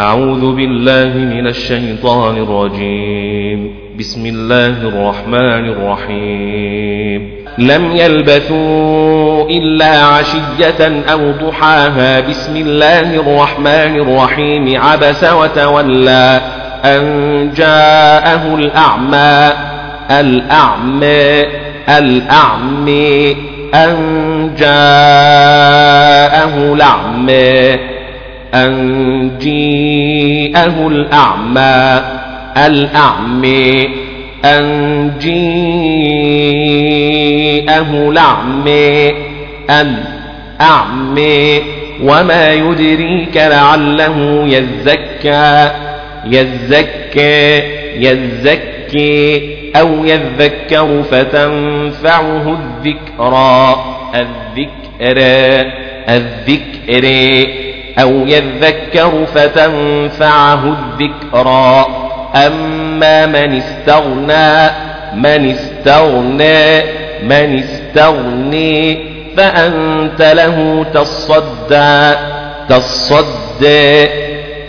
أعوذ بالله من الشيطان الرجيم. بسم الله الرحمن الرحيم. لم يلبثوا إلا عشية أو ضحاها. بسم الله الرحمن الرحيم. عبس وتولى أن جاءه الأعمى. الأعمى الأعمى أن جاءه الأعمى. أن جيءه الأعمى الأعمى أن جيءه الأعمى الأعمى وما يدريك لعله يزكى يزكى يزكي أو يذكر فتنفعه الذكرى الذكرى الذكر أو يذكر فتنفعه الذكرى. أما من استغنى من استغنى من استغني فأنت له تصدى. تصدى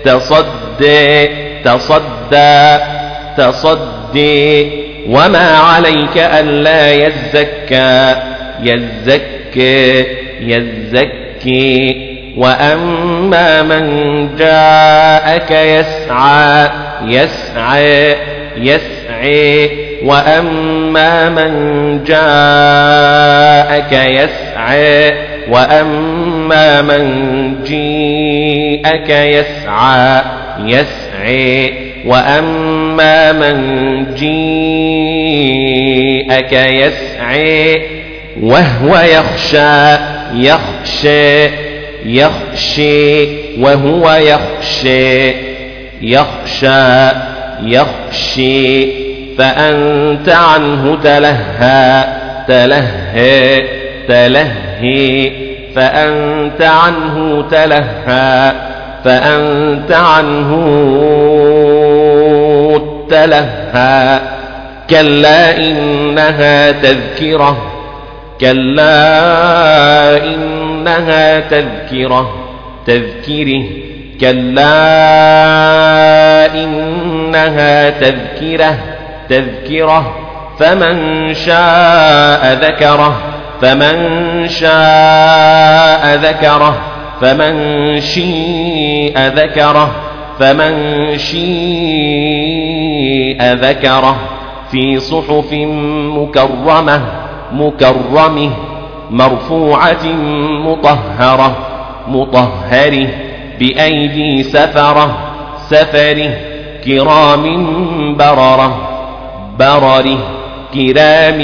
تصدى تصدى تصدي. وما عليك ألا يزكى. يزكى يزكي. وأما من جاءك يسعى يسعى يسعي. وأما من جاءك يسعى وأما من جيءك يسعى يسعي. وأما من جيءك يسعي وهو يخشى يخشى. يخشي وهو يخشي يخشى يخشي فأنت عنه تلهى تلهى تلهي فأنت عنه تلهى فأنت عنه تلهى. كلا إنها تذكرة كلا إنها تذكرة تذكره. كلا إنها تذكرة تذكرة. فمن شاء ذكره فمن شاء ذكره. فمن شيء ذكره فمن شيء ذكره. في صحف مكرمة مكرمة. مرفوعة مطهرة مطهرة بأيدي سفرة سفره كرام بررة برره كرام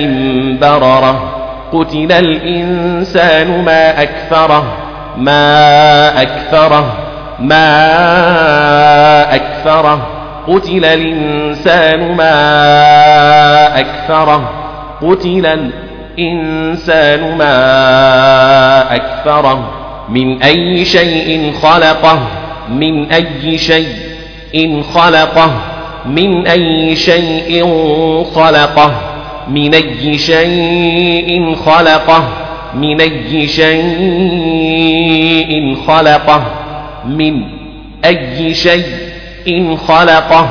بررة. قتل الإنسان ما أكثره ما أكثره ما أكثره قتل الإنسان ما أكثره قتل الإنسان ما أكثره من أي شيء خلقه من أي شيء إن خلقه من أي شيء خلقه من أي شيء خلقه من أي شيء خلقه من أي شيء خلقه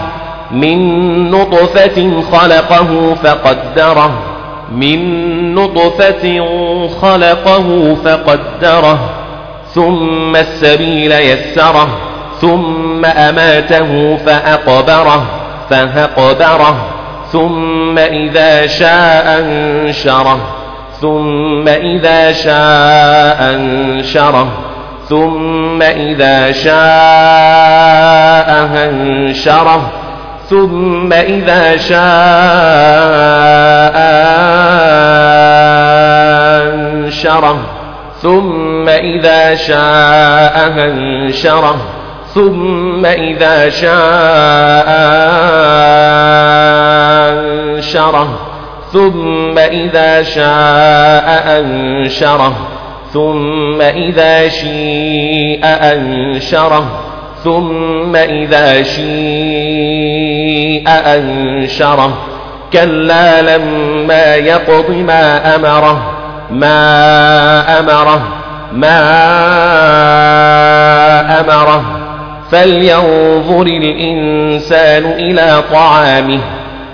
من نطفة خلقه فقدره. من نطفة خلقه فقدره ثم السبيل يسره ثم أماته فأقبره فهقبره ثم إذا شاء أنشره ثم إذا شاء أنشره ثم إذا شاء أنشره. ثم إذا شاء أنشره. ثم إذا شاء أنشره. ثم إذا شاء أنشره. ثم إذا شاء أنشره. ثم إذا شيء أنشره. ثم إذا شيء أنشره. كلا لما يقض ما أمره ما أمره ما أمره. فلينظر الإنسان إلى طعامه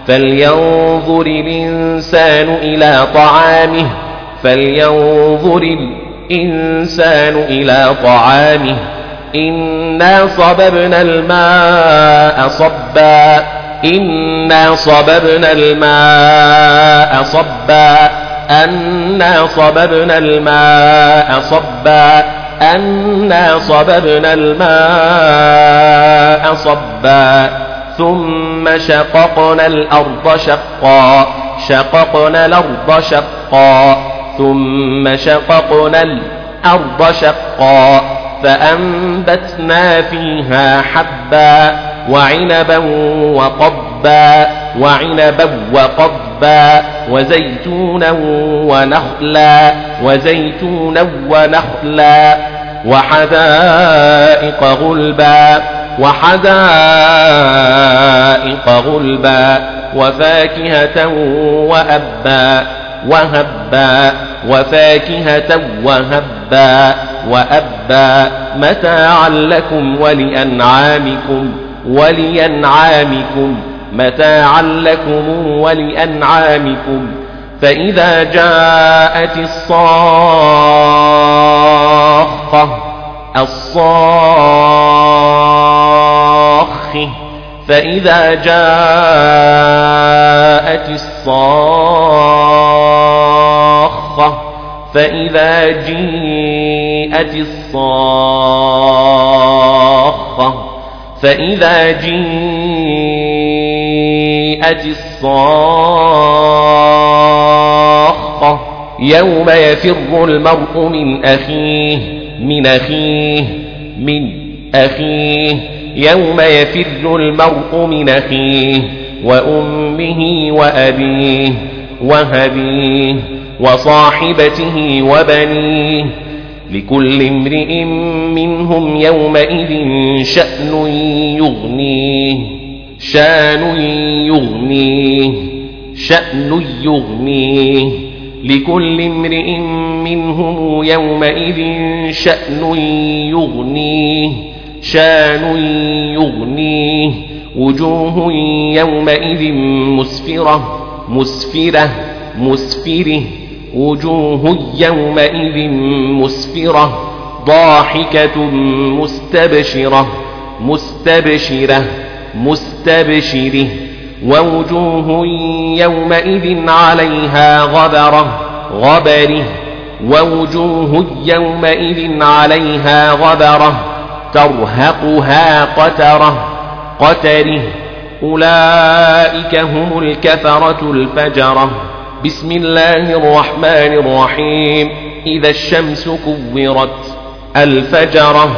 فلينظر الإنسان إلى طعامه فلينظر الإنسان إلى طعامه. إنا صببنا الماء صبا إنا صببنا الماء صبا أنا صببنا الماء صبا أنا صببنا الماء صبا ثم شققنا الأرض شقا شققنا الأرض شقا ثم شققنا الأرض شقا فأنبتنا فيها حبا وعنبا وقضبا وعنبا وقضبا وزيتونا ونخلا وزيتونا ونخلا وحدائق غلبا وحدائق غلبا وفاكهة وأبا وهبا وفاكهة وهبا وأبا متاعا لكم ولأنعامكم ولأنعامكم متاعا لكم ولأنعامكم. فإذا جاءت الصاخة الصاخة فإذا جاءت الصاخة فإذا جيءت الصاخة فإذا جيءت الصاخة يوم يفر المرء من أخيه من أخيه من أخيه. يوم يفر المرء من أخيه وأمه وأبيه وهبيه وصاحبته وبنيه. لكل امرئ منهم يومئذ شأن يغنيه شان يغنيه شأن يغنيه. لكل امرئ منهم يومئذ شأن يغنيه شان يغنيه. وجوه يومئذ مسفرة مسفرة مسفره. وجوه يومئذ مسفرة ضاحكة مستبشرة مستبشرة مستبشرة ووجوه يومئذ عليها غبرة غبره ووجوه يومئذ عليها غبرة ترهقها قترة قتره أولئك هم الكفرة الفجرة. بسم الله الرحمن الرحيم. إذا الشمس كورت الفجرة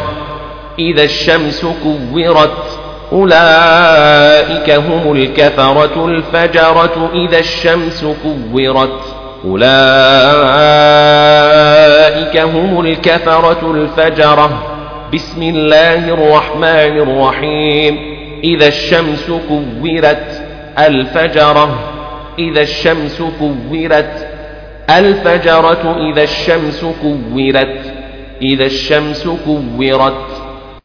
إذا الشمس كورت أولئك هم الكفرة الفجرة إذا الشمس كورت. أولئك هم الكفرة الفجرة بسم الله الرحمن الرحيم. إذا الشمس كورت الفجرة إذا الشمس كورت. الفجرة إذا الشمس كورت. إذا الشمس كورت.